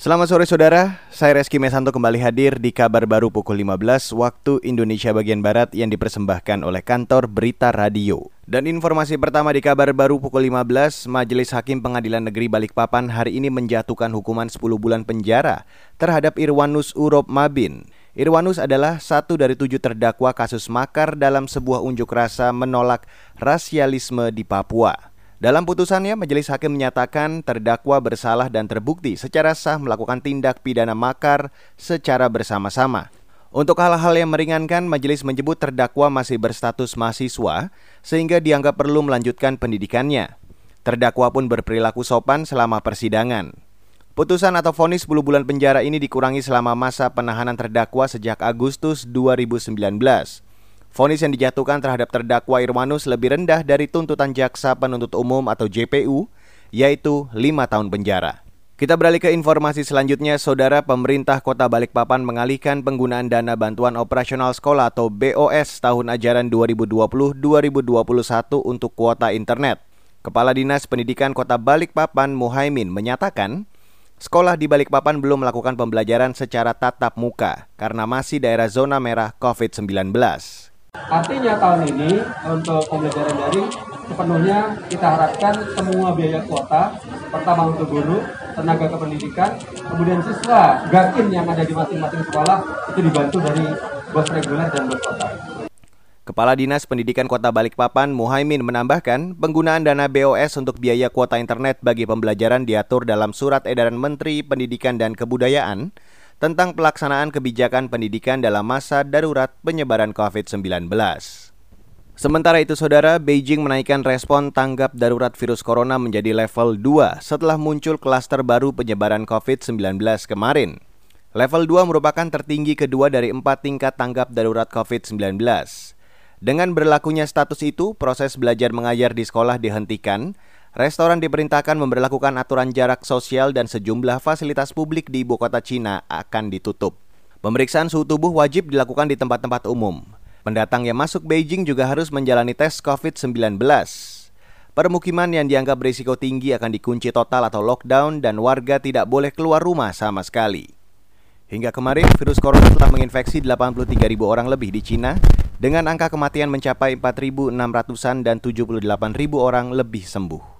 Selamat sore saudara, saya Reski Mesanto kembali hadir di kabar baru pukul 15 waktu Indonesia bagian Barat yang dipersembahkan oleh kantor Berita Radio. Dan informasi pertama di kabar baru pukul 15, Majelis Hakim Pengadilan Negeri Balikpapan hari ini menjatuhkan hukuman 10 bulan penjara terhadap Irwanus Urob Mabin. Irwanus adalah satu dari tujuh terdakwa kasus makar dalam sebuah unjuk rasa menolak rasialisme di Papua. Dalam putusannya, majelis hakim menyatakan terdakwa bersalah dan terbukti secara sah melakukan tindak pidana makar secara bersama-sama. Untuk hal-hal yang meringankan, majelis menyebut terdakwa masih berstatus mahasiswa sehingga dianggap perlu melanjutkan pendidikannya. Terdakwa pun berperilaku sopan selama persidangan. Putusan atau vonis 10 bulan penjara ini dikurangi selama masa penahanan terdakwa sejak Agustus 2019. Vonis yang dijatuhkan terhadap terdakwa Irwanus lebih rendah dari tuntutan jaksa penuntut umum atau JPU, yaitu 5 tahun penjara. Kita beralih ke informasi selanjutnya, Saudara Pemerintah Kota Balikpapan mengalihkan penggunaan dana bantuan operasional sekolah atau BOS tahun ajaran 2020-2021 untuk kuota internet. Kepala Dinas Pendidikan Kota Balikpapan Muhaimin menyatakan, sekolah di Balikpapan belum melakukan pembelajaran secara tatap muka karena masih daerah zona merah COVID-19. Artinya tahun ini untuk pembelajaran daring sepenuhnya kita harapkan semua biaya kuota, pertama untuk guru, tenaga kependidikan, kemudian siswa, gakin yang ada di masing-masing sekolah itu dibantu dari bos reguler dan bos kota. Kepala Dinas Pendidikan Kota Balikpapan Muhaimin menambahkan, penggunaan dana BOS untuk biaya kuota internet bagi pembelajaran diatur dalam Surat Edaran Menteri Pendidikan dan Kebudayaan tentang pelaksanaan kebijakan pendidikan dalam masa darurat penyebaran COVID-19. Sementara itu, saudara, Beijing menaikkan respon tanggap darurat virus corona menjadi level 2 setelah muncul klaster baru penyebaran COVID-19 kemarin. Level 2 merupakan tertinggi kedua dari empat tingkat tanggap darurat COVID-19. Dengan berlakunya status itu, proses belajar mengajar di sekolah dihentikan, Restoran diperintahkan memperlakukan aturan jarak sosial dan sejumlah fasilitas publik di ibu kota Cina akan ditutup. Pemeriksaan suhu tubuh wajib dilakukan di tempat-tempat umum. Pendatang yang masuk Beijing juga harus menjalani tes COVID-19. Permukiman yang dianggap berisiko tinggi akan dikunci total atau lockdown dan warga tidak boleh keluar rumah sama sekali. Hingga kemarin, virus corona telah menginfeksi 83 ribu orang lebih di Cina dengan angka kematian mencapai 4.600-an dan 78 ribu orang lebih sembuh.